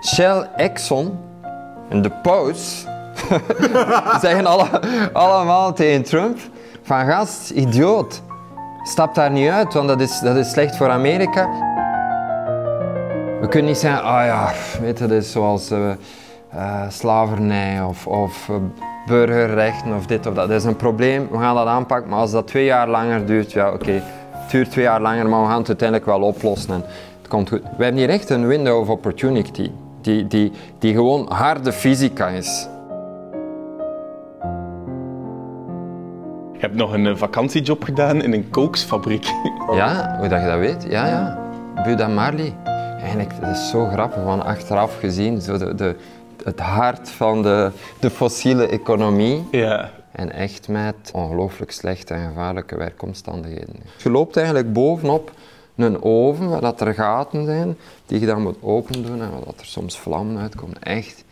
Shell, Exxon en de paus zeggen alle, allemaal tegen Trump van gast, idioot, stap daar niet uit, want dat is, dat is slecht voor Amerika. We kunnen niet zeggen, ah oh ja, weet je, dat is zoals uh, uh, slavernij of, of uh, burgerrechten of dit of dat. Dat is een probleem, we gaan dat aanpakken, maar als dat twee jaar langer duurt, ja oké, het duurt twee jaar langer, maar we gaan het uiteindelijk wel oplossen en het komt goed. We hebben hier echt een window of opportunity, die, die, die gewoon harde fysica is. Je hebt nog een vakantiejob gedaan in een kooksfabriek. Ja, hoe dat je dat weet? Ja, ja. Buda Marley. Eigenlijk, dat is zo grappig, van achteraf gezien, zo de, de, het hart van de, de fossiele economie. Ja. En echt met ongelooflijk slechte en gevaarlijke werkomstandigheden. Je loopt eigenlijk bovenop een oven waar dat er gaten zijn, die je dan moet open doen en waar dat er soms vlammen uitkomen. Echt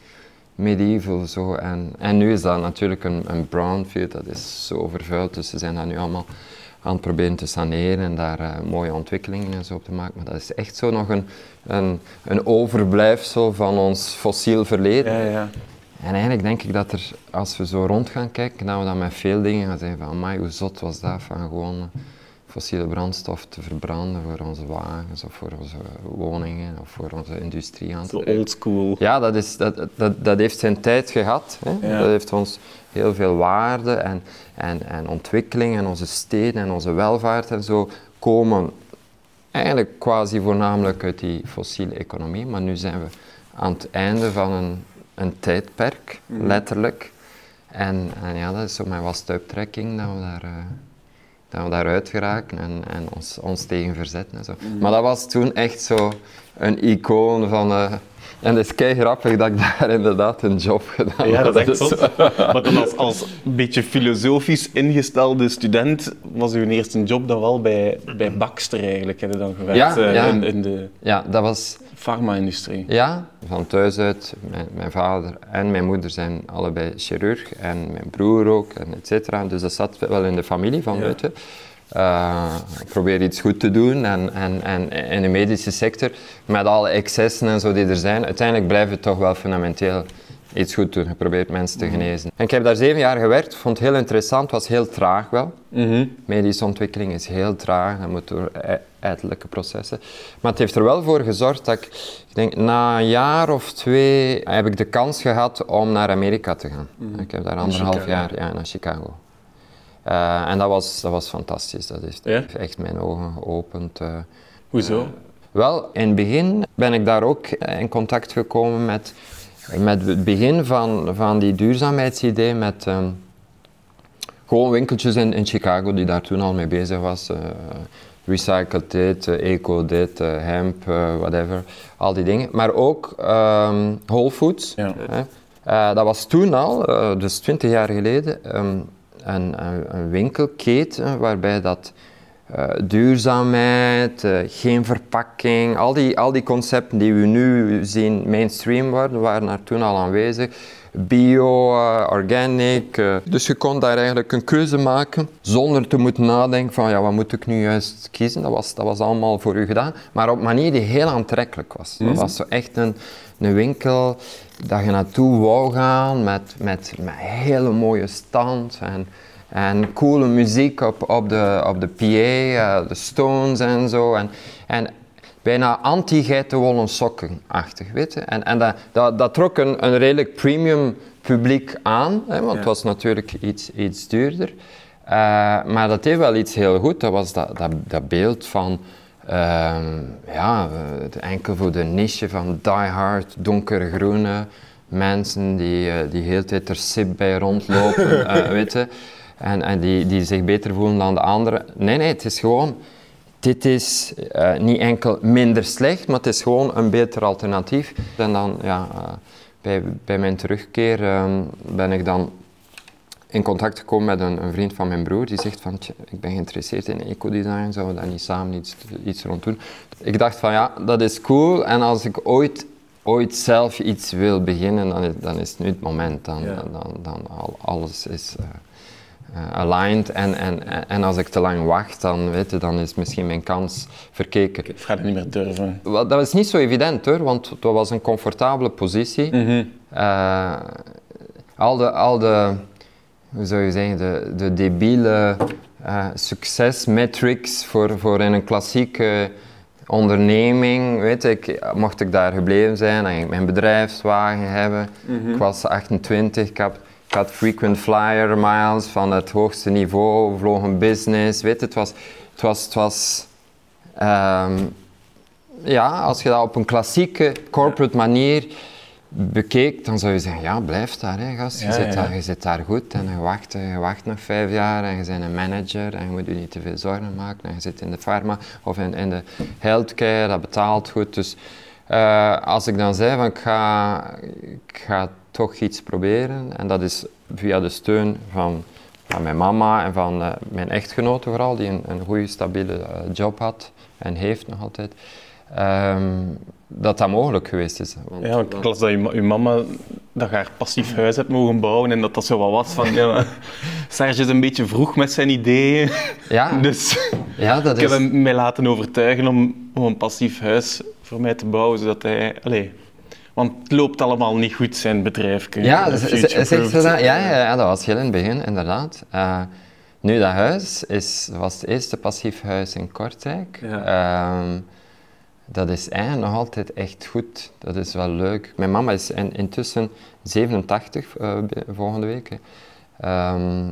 medieval zo. En, en nu is dat natuurlijk een, een brownfield, dat is zo vervuild, dus ze zijn dat nu allemaal aan het proberen te saneren en daar uh, mooie ontwikkelingen en zo op te maken. Maar dat is echt zo nog een, een, een overblijfsel van ons fossiel verleden. Ja, ja. En eigenlijk denk ik dat er, als we zo rond gaan kijken, dat we dan met veel dingen gaan zeggen van, amai, hoe zot was dat van gewoon fossiele brandstof te verbranden voor onze wagens of voor onze woningen of voor onze industrie aan Zo old school. Ja, dat, is, dat, dat, dat heeft zijn tijd gehad. Hè? Ja. Dat heeft ons heel veel waarde en, en, en ontwikkeling en onze steden en onze welvaart en zo komen eigenlijk quasi voornamelijk uit die fossiele economie. Maar nu zijn we aan het einde van een, een tijdperk, Mhm. letterlijk. En, en ja, dat is zo mijn was stuiptrekking dat we daar... eh, dat we daaruit geraken en, en ons, ons tegen verzetten en zo. Mhm. Maar dat was toen echt zo een icoon van... en het is kei grappig dat ik daar inderdaad een job gedaan Ja, heb. dat is echt zot. Maar dan als, als een beetje filosofisch ingestelde student was uw eerste job dan wel bij, bij Baxter eigenlijk, heb je dan gewerkt Ja, eh, ja. In, in de Ja, dat was... farma-industrie. Ja, van thuis uit. Mijn, mijn vader en mijn moeder zijn allebei chirurg en mijn broer ook en et cetera. Dus dat zat wel in de familie van Ja. buiten. Eh, ik probeer iets goed te doen en, en, en in de medische sector, met alle excessen en zo die er zijn, uiteindelijk blijft het toch wel fundamenteel iets goed doen. Je probeert mensen te genezen. En ik heb daar zeven jaar gewerkt, vond het heel interessant, was heel traag wel. Mhm. Medische ontwikkeling is heel traag, dat moet door uiterlijke processen. Maar het heeft er wel voor gezorgd dat ik, ik denk, na een jaar of twee heb ik de kans gehad om naar Amerika te gaan. Ik heb daar anderhalf Chicago. jaar ja, naar Chicago. Eh, en dat was, dat was fantastisch, dat heeft Ja? echt mijn ogen geopend. eh. Hoezo? Wel, in het begin ben ik daar ook eh, in contact gekomen met, met het begin van, van die duurzaamheidsidee met ehm, gewoon winkeltjes in, in Chicago die daar toen al mee bezig was. eh recycled dit, eh, eco dit, eh, hemp, eh, whatever, al die dingen. Maar ook ehm, Whole Foods. Ja. Eh, dat was toen al, eh, dus 20 jaar geleden, ehm, een, een, een winkelketen waarbij dat eh, duurzaamheid, eh, geen verpakking, al die, al die concepten die we nu zien mainstream worden, waren daar toen al aanwezig. Bio, eh, organic. Dus je kon daar eigenlijk een keuze maken zonder te moeten nadenken van ja, wat moet ik nu juist kiezen. Dat was, dat was allemaal voor u gedaan, maar op een manier die heel aantrekkelijk was. Dat was zo echt een, een winkel dat je naartoe wou gaan met, met, met hele mooie stand en, en coole muziek op, op, de, op de PA, eh, de Stones en zo. En, en bijna anti-geitenwolle sokken-achtig, weet je. En, en dat, dat, dat trok een, een redelijk premium publiek aan, hè, want het was natuurlijk iets, iets duurder. Eh, maar dat deed wel iets heel goed, dat was dat, dat, dat beeld van... ehm, ja, het enkel voor de niche van die-hard, donkergroene mensen die, eh, die heel tijd er sip bij rondlopen, eh, weet je. En, en die, die zich beter voelen dan de anderen. Nee, nee, het is gewoon... Dit is eh, niet enkel minder slecht, maar het is gewoon een beter alternatief. En dan, ja, bij, bij mijn terugkeer ehm, ben ik dan in contact gekomen met een, een vriend van mijn broer. Die zegt van, "Tja, ik ben geïnteresseerd in ecodesign, zouden we daar niet samen iets, iets rond doen? Ik dacht van, ja, dat is cool. En als ik ooit, ooit zelf iets wil beginnen, dan is, dan is het nu het moment. Dan, Ja. dan, dan, al- alles is... eh, eh, aligned. En, en, en als ik te lang wacht, dan, weet je, dan is misschien mijn kans verkeken. Ik ga het niet meer durven. Dat was niet zo evident hoor, want het was een comfortabele positie. Eh, al, de, al de, hoe zou je zeggen, de, de debiele eh, succesmetrics voor, voor in een klassieke onderneming, weet ik, mocht ik daar gebleven zijn, dan ging ik mijn bedrijfswagen hebben. Ik was 28, ik had, ik had frequent flyer miles van het hoogste niveau, vloog een business, weet het was, het was, het was ehm, ja, als je dat op een klassieke corporate manier bekeek, dan zou je zeggen, ja, blijf daar, hè, gast. Je, Ja, zit ja. Daar, je zit daar goed en je wacht, je wacht nog vijf jaar en je bent een manager en je moet je niet te veel zorgen maken. En je zit in de pharma of in, in de healthcare, dat betaalt goed. Dus eh, als ik dan zei van ik ga, ik ga toch iets proberen, en dat is via de steun van, van mijn mama en van eh, mijn echtgenote vooral, die een, een goede, stabiele eh, job had en heeft nog altijd, ehm, dat dat mogelijk geweest is. Want Ja, ik las dat je, ma- je mama dat je haar passief huis hebt mogen bouwen en dat dat zo wat was van, ja, Serge is een beetje vroeg met zijn ideeën, ja, dus ja, dat ik heb hem mij laten overtuigen om, om een passief huis voor mij te bouwen, zodat hij, allee, want het loopt allemaal niet goed, zijn bedrijf. Ja, zegt ze dat? Ja, ja, ja, dat was heel in het begin, inderdaad. Eh, nu, dat huis is, was het eerste passief huis in Kortrijk. Ehm, dat is eigenlijk nog altijd echt goed. Dat is wel leuk. Mijn mama is in- intussen 87 eh, volgende week. Ehm,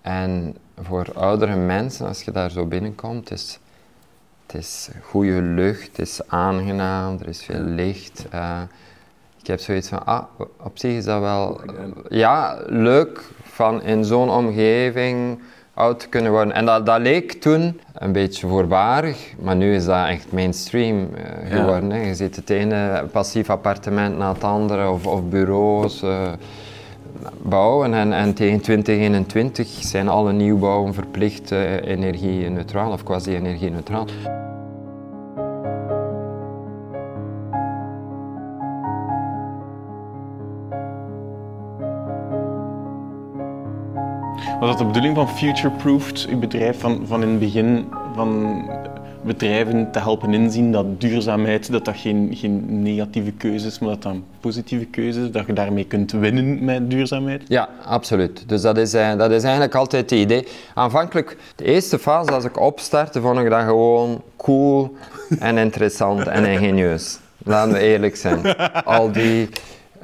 en voor oudere mensen, als je daar zo binnenkomt, is het is goede lucht, het is aangenaam, er is veel licht. eh, ik heb zoiets van, ah, op zich is dat wel ja, leuk van in zo'n omgeving oud kunnen worden. En dat, dat leek toen een beetje voorbarig, maar nu is dat echt mainstream eh, Ja. geworden. Hè. Je ziet het ene passief appartement na het andere of, of bureaus. eh, bouwen en, en tegen 2021 zijn alle nieuwbouwen verplicht eh, energie-neutraal of quasi-energie-neutraal. Was dat de bedoeling van Futureproofed, uw bedrijf, van, van in het begin van bedrijven te helpen inzien dat duurzaamheid dat dat geen, geen negatieve keuze is, maar dat dat een positieve keuze is, dat je daarmee kunt winnen met duurzaamheid? Ja, absoluut. Dus dat is, eh, dat is eigenlijk altijd het idee. Aanvankelijk, de eerste fase als ik opstartte, vond ik dat gewoon cool en interessant en ingenieus. Laten we eerlijk zijn. Al die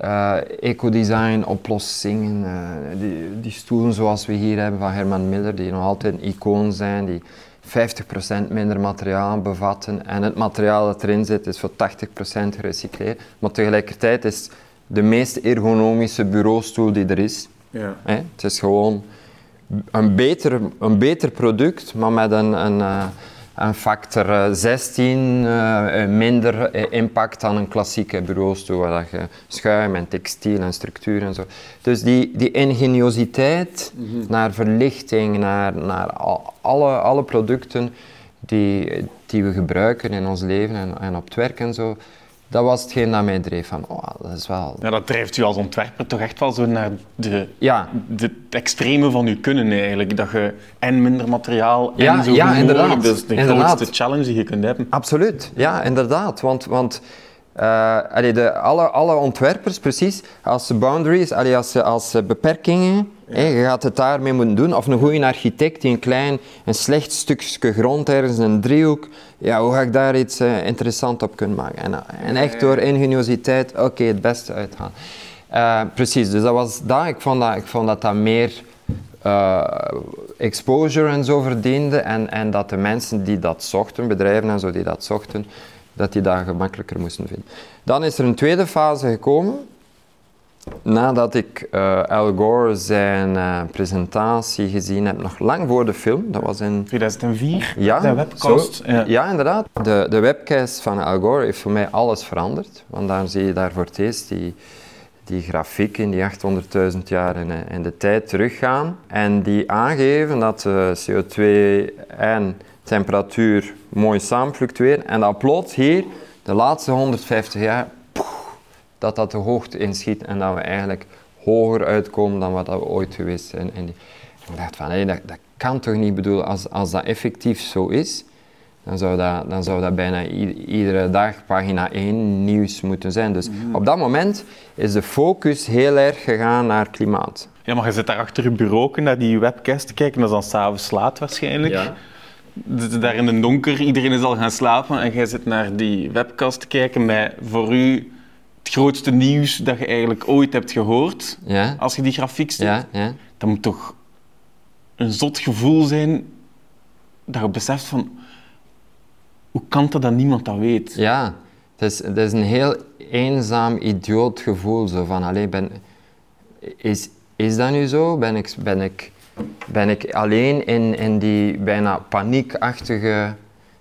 eh ecodesign oplossingen, eh, die, die stoelen zoals we hier hebben van Herman Miller, die nog altijd een icoon zijn, die 50% minder materiaal bevatten en het materiaal dat erin zit is voor 80% gerecycleerd. Maar tegelijkertijd is het de meest ergonomische bureaustoel die er is. Ja. Het is gewoon een beter, een beter product, maar met een, een, eh, een factor eh, 16 eh, eh, minder eh, impact dan een klassieke bureaustoel, waar je schuim en textiel en structuur en zo. Dus die, die ingeniositeit naar verlichting, naar, naar al- alle, alle producten die, die we gebruiken in ons leven en, en op het werk en zo, dat was hetgeen dat mij dreef van, oh, dat is wel... Ja, dat drijft u als ontwerper toch echt wel zo naar de, Ja, de het extreme van uw kunnen eigenlijk. Dat je en minder materiaal Ja, en zo ja, inderdaad. Dat is de Inderdaad. grootste challenge die je kunt hebben. Absoluut, ja, inderdaad. Want, want eh, allee, de, alle, alle ontwerpers, precies, als ze boundaries, allee, als, als beperkingen, je gaat het daarmee moeten doen. Of een goede architect die een klein, een slecht stukje grond ergens, een driehoek, ja, hoe ga ik daar iets eh, interessant op kunnen maken? En, en echt door ingeniositeit, oké, het beste uithalen. Eh, precies, dus dat was dat. Ik vond dat, ik vond dat, dat meer eh, exposure en zo verdiende en, en dat de mensen die dat zochten, bedrijven en zo die dat zochten, dat die dat gemakkelijker moesten vinden. Dan is er een tweede fase gekomen, nadat ik eh, Al Gore zijn eh, presentatie gezien heb, nog lang voor de film, dat was in 2004, ja, de webcast. zo. Ja. Ja. inderdaad. De, de webcast van Al Gore heeft voor mij alles veranderd. Want daar zie je daar voor het eerst die, die grafieken die 800.000 jaar in, in de tijd teruggaan. En die aangeven dat eh, CO2 en temperatuur mooi samen fluctueren. En dat plots hier, de laatste 150 jaar, dat dat de hoogte inschiet en dat we eigenlijk hoger uitkomen dan wat dat we ooit geweest zijn. die- Ik dacht van, hé, dat, dat kan toch niet bedoelen, als, als dat effectief zo is, dan zou dat, dan zou dat bijna iedere dag pagina 1 nieuws moeten zijn. Dus Mhm. op dat moment is de focus heel erg gegaan naar klimaat. Ja, maar je zit daar achter je bureau naar die webcast te kijken, dat is dan s'avonds laat waarschijnlijk. Daar in het donker, iedereen is al gaan slapen en jij zit naar die webcast te kijken met voor u het grootste nieuws dat je eigenlijk ooit hebt gehoord. Ja, Als je die grafiek ziet, ja, ja. dat moet toch een zot gevoel zijn dat je beseft van hoe kan het dat niemand dat weet? Ja, het is, het is een heel eenzaam, idioot gevoel. Zo van, allee, ben, is, is dat nu zo? Ben ik, ben ik, ben ik alleen in, in die bijna paniekachtige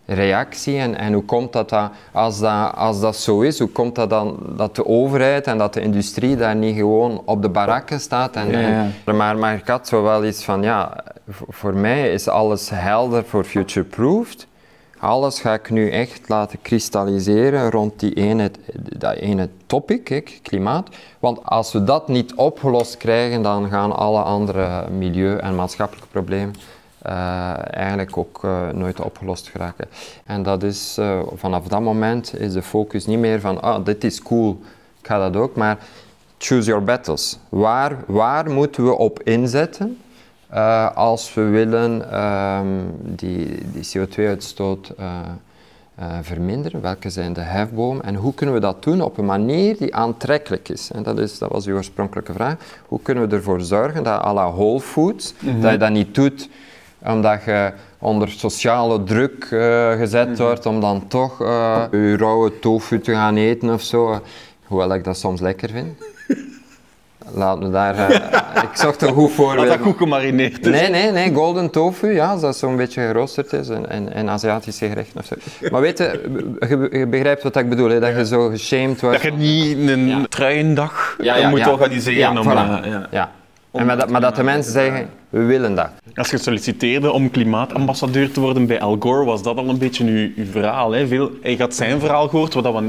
reactie? En, en hoe komt dat, dat, als dat als dat zo is, hoe komt dat dan dat de overheid en dat de industrie daar niet gewoon op de barakken staat? En, Ja, ja. en- maar, maar ik had zo wel iets van, ja, voor, voor mij is alles helder voor future-proofed. Alles ga ik nu echt laten kristalliseren rond die ene, dat ene topic, hè, klimaat. Want als we dat niet opgelost krijgen, dan gaan alle andere milieu- en maatschappelijke problemen eh, eigenlijk ook eh, nooit opgelost geraken. En dat is, eh, vanaf dat moment is de focus niet meer van, ah, dit is cool, ik ga dat ook, maar choose your battles. Waar, waar moeten we op inzetten? Eh, als we willen ehm, die, die CO2-uitstoot eh, eh, verminderen, welke zijn de hefbomen en hoe kunnen we dat doen op een manier die aantrekkelijk is? En dat, is dat was uw oorspronkelijke vraag. Hoe kunnen we ervoor zorgen dat à la Whole Foods, dat je dat niet doet omdat je onder sociale druk gezet wordt om dan toch je rauwe tofu te gaan eten of zo, hoewel ik dat soms lekker vind. Laten we daar... eh, ik zocht een goed voorbeeld. dat goed gemarineerd is. Nee, nee, nee, golden tofu, ja, als dat zo'n beetje geroosterd is en, en, en Aziatische gerechten of zo. Maar weet je, je, je begrijpt wat ik bedoel, hè, dat je zo geshamed wordt. Dat je niet een truiendag Ja, ja, moet ja. organiseren Ja, om... voilà. eh, ja. Ja. En maar dat, maar dat de mensen zeggen, we willen dat. Als je solliciteerde om klimaatambassadeur te worden bij Al Gore, was dat al een beetje uw, uw verhaal. Hè? Veel, je had zijn verhaal gehoord, wat dat wat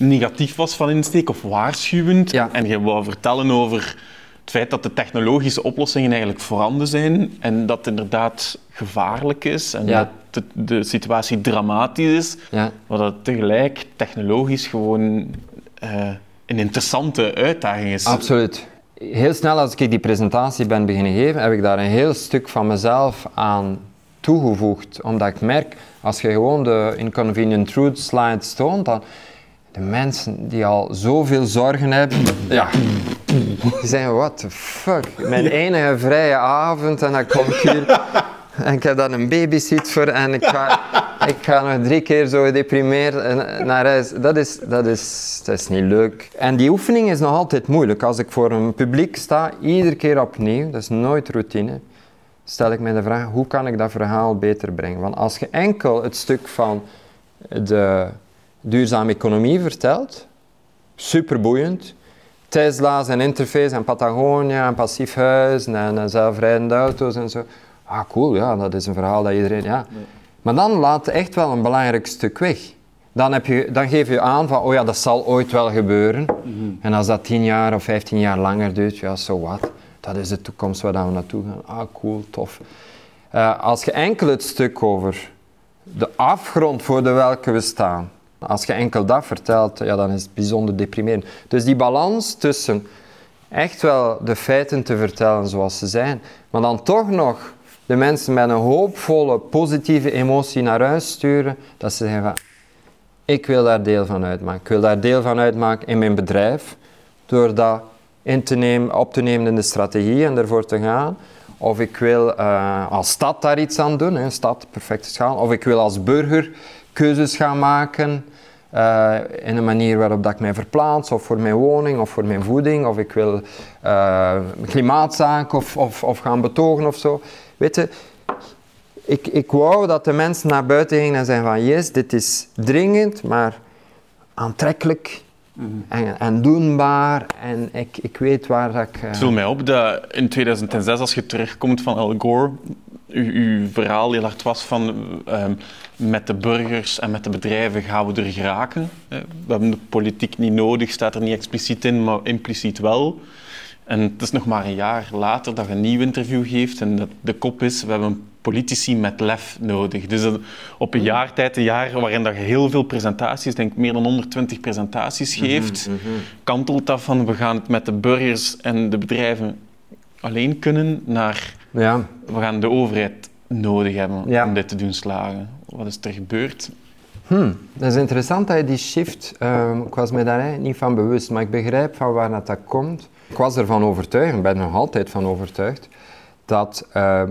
negatief was van insteek of waarschuwend. Ja. En je wou vertellen over het feit dat de technologische oplossingen eigenlijk voorhanden zijn en dat het inderdaad gevaarlijk is en Ja. dat de, de situatie dramatisch is, Ja. maar dat het tegelijk technologisch gewoon eh, een interessante uitdaging is. Absoluut. Heel snel als ik die presentatie ben beginnen geven, heb ik daar een heel stuk van mezelf aan toegevoegd. Omdat ik merk, als je gewoon de Inconvenient Truth slides toont, dan de mensen die al zoveel zorgen hebben, ja, die zeggen, what the fuck, mijn enige vrije avond en dan kom ik hier en ik heb dan een babysit voor en ik ga, ik ga nog drie keer zo gedeprimeerd naar huis. Dat is, dat, is, dat is niet leuk. En die oefening is nog altijd moeilijk. Als ik voor een publiek sta, iedere keer opnieuw, dat is nooit routine, stel ik mij de vraag, hoe kan ik dat verhaal beter brengen? Want als je enkel het stuk van de duurzame economie vertelt, superboeiend, Tesla's en interface en Patagonia en passief huis en, en zelfrijdende auto's en zo. Ah, cool, ja, dat is een verhaal dat iedereen, ja. Maar dan laat echt wel een belangrijk stuk weg. Dan, heb je, dan geef je aan van, oh ja, dat zal ooit wel gebeuren. En als dat 10 jaar of 15 jaar langer duurt, ja, so what. Dat is de toekomst waar we naartoe gaan. Ah, cool, tof. Eh, als je enkel het stuk over de afgrond voor de welke we staan, als je enkel dat vertelt, ja, dan is het bijzonder deprimerend. Dus die balans tussen echt wel de feiten te vertellen zoals ze zijn, maar dan toch nog de mensen met een hoopvolle, positieve emotie naar huis sturen, dat ze zeggen van, ik wil daar deel van uitmaken. Ik wil daar deel van uitmaken in mijn bedrijf, door dat in te nemen, op te nemen in de strategie en ervoor te gaan. Of ik wil eh, als stad daar iets aan doen, hè, stad, perfecte schaal. Of ik wil als burger keuzes gaan maken eh, in een manier waarop dat ik mij verplaats, of voor mijn woning, of voor mijn voeding, of ik wil eh klimaatzaken of, of, of gaan betogen of zo. Weet je, ik, ik wou dat de mensen naar buiten gingen en zeiden van yes, dit is dringend, maar aantrekkelijk en, en doenbaar en ik, ik weet waar dat ik... eh, Het viel mij op dat in 2006, als je terugkomt van Al Gore, uw, uw verhaal heel hard was van ehm, met de burgers en met de bedrijven gaan we er geraken. We hebben de politiek niet nodig, staat er niet expliciet in, maar impliciet wel. En het is nog maar een jaar later dat je een nieuw interview geeft en dat de kop is, we hebben politici met lef nodig. Dus op een jaar tijd, een jaar waarin dat je heel veel presentaties, denk meer dan 120 presentaties mhm, geeft, mm kantelt dat van we gaan het met de burgers en de bedrijven alleen kunnen naar ja. we gaan de overheid nodig hebben om dit te doen slagen. Wat is er gebeurd? Hmm, dat is interessant dat je die shift, uh, ik was me daar niet van bewust, maar ik begrijp van waar dat, komt. Ik was ervan overtuigd, ik ben er nog altijd van overtuigd, dat uh,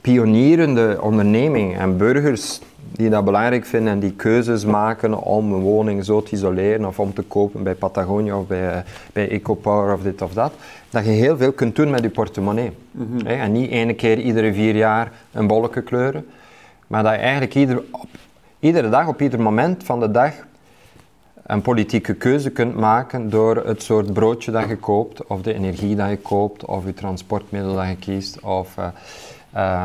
pionierende ondernemingen en burgers die dat belangrijk vinden en die keuzes maken om een woning zo te isoleren of om te kopen bij Patagonia of bij, bij EcoPower of dit of dat, dat je heel veel kunt doen met je portemonnee. Mhm. En niet ene keer iedere vier jaar een bolletje kleuren, maar dat je eigenlijk ieder, iedere dag, op ieder moment van de dag, een politieke keuze kunt maken door het soort broodje dat je koopt, of de energie dat je koopt, of je transportmiddel dat je kiest, of uh,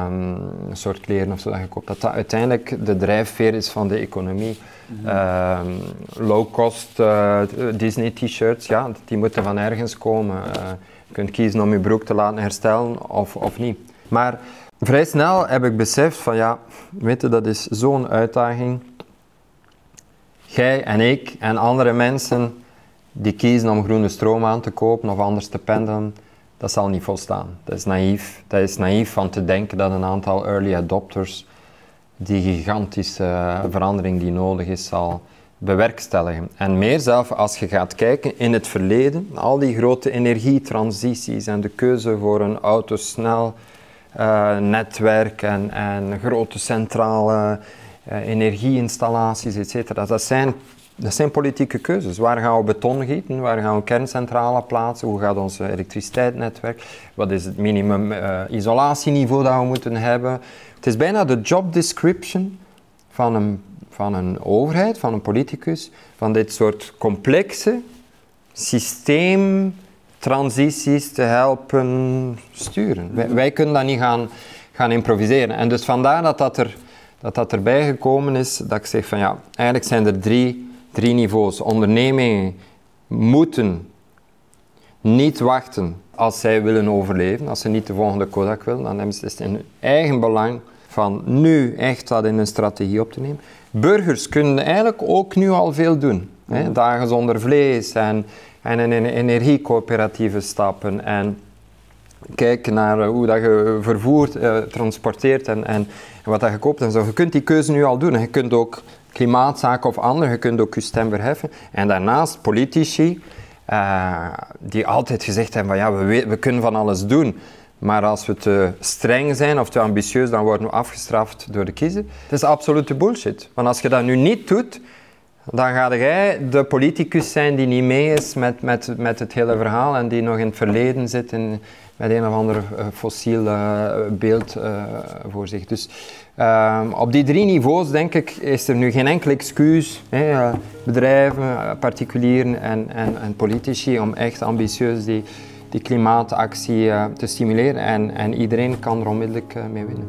um, een soort kleren of zo dat je koopt. Dat dat uiteindelijk de drijfveer is van de economie. Mm low cost uh, Disney t-shirts, ja, die moeten van ergens komen. Uh, je kunt kiezen om je broek te laten herstellen of, of niet. Maar vrij snel heb ik beseft van ja, weet je, dat is zo'n uitdaging. Jij en ik en andere mensen die kiezen om groene stroom aan te kopen of anders te pendelen, dat zal niet volstaan. Dat is naïef. Dat is naïef van te denken dat een aantal early adopters die gigantische verandering die nodig is, zal bewerkstelligen. En meer zelf als je gaat kijken in het verleden, al die grote energietransities en de keuze voor een autosnel uh, netwerk en, grote centrale uh, energieinstallaties, etc. Dat zijn, dat zijn politieke keuzes. Waar gaan we beton gieten? Waar gaan we kerncentrale plaatsen? Hoe gaat ons elektriciteitsnetwerk? Wat is het minimum uh, isolatieniveau dat we moeten hebben? Het is bijna de job description van een, van een overheid, van een politicus, van dit soort complexe systeemtransities te helpen sturen. Wij, wij, kunnen dat niet gaan, gaan improviseren. En dus vandaar dat dat, er, dat dat erbij gekomen is, dat ik zeg van ja, eigenlijk zijn er drie, drie niveaus. Ondernemingen moeten niet wachten als zij willen overleven, als ze niet de volgende Kodak willen, dan hebben ze het in hun eigen belang van nu echt dat in een strategie op te nemen. Burgers kunnen eigenlijk ook nu al veel doen. Hè? Dagen zonder vlees en, en in energiecoöperatieven stappen en kijken naar eh, hoe dat je vervoert, uh, transporteert en, en, wat dat je koopt en zo. Je kunt die keuze nu al doen. Je kunt ook klimaatzaken of andere, je kunt ook je stem verheffen. En daarnaast politici, uh, die altijd gezegd hebben van ja, we, we kunnen van alles doen. Maar als we te streng zijn of te ambitieus, dan worden we afgestraft door de kiezer. Het is absolute bullshit. Want als je dat nu niet doet, dan ga jij de politicus zijn die niet mee is met, met, met het hele verhaal en die nog in het verleden zit in, met een of ander uh, fossiel uh, beeld uh, voor zich. Dus ehm, op die drie niveaus, denk ik, is er nu geen enkel excuus. Hè, bedrijven, particulieren en, en, en politici om echt ambitieus die die klimaatactie te stimuleren en, en iedereen kan er onmiddellijk mee winnen.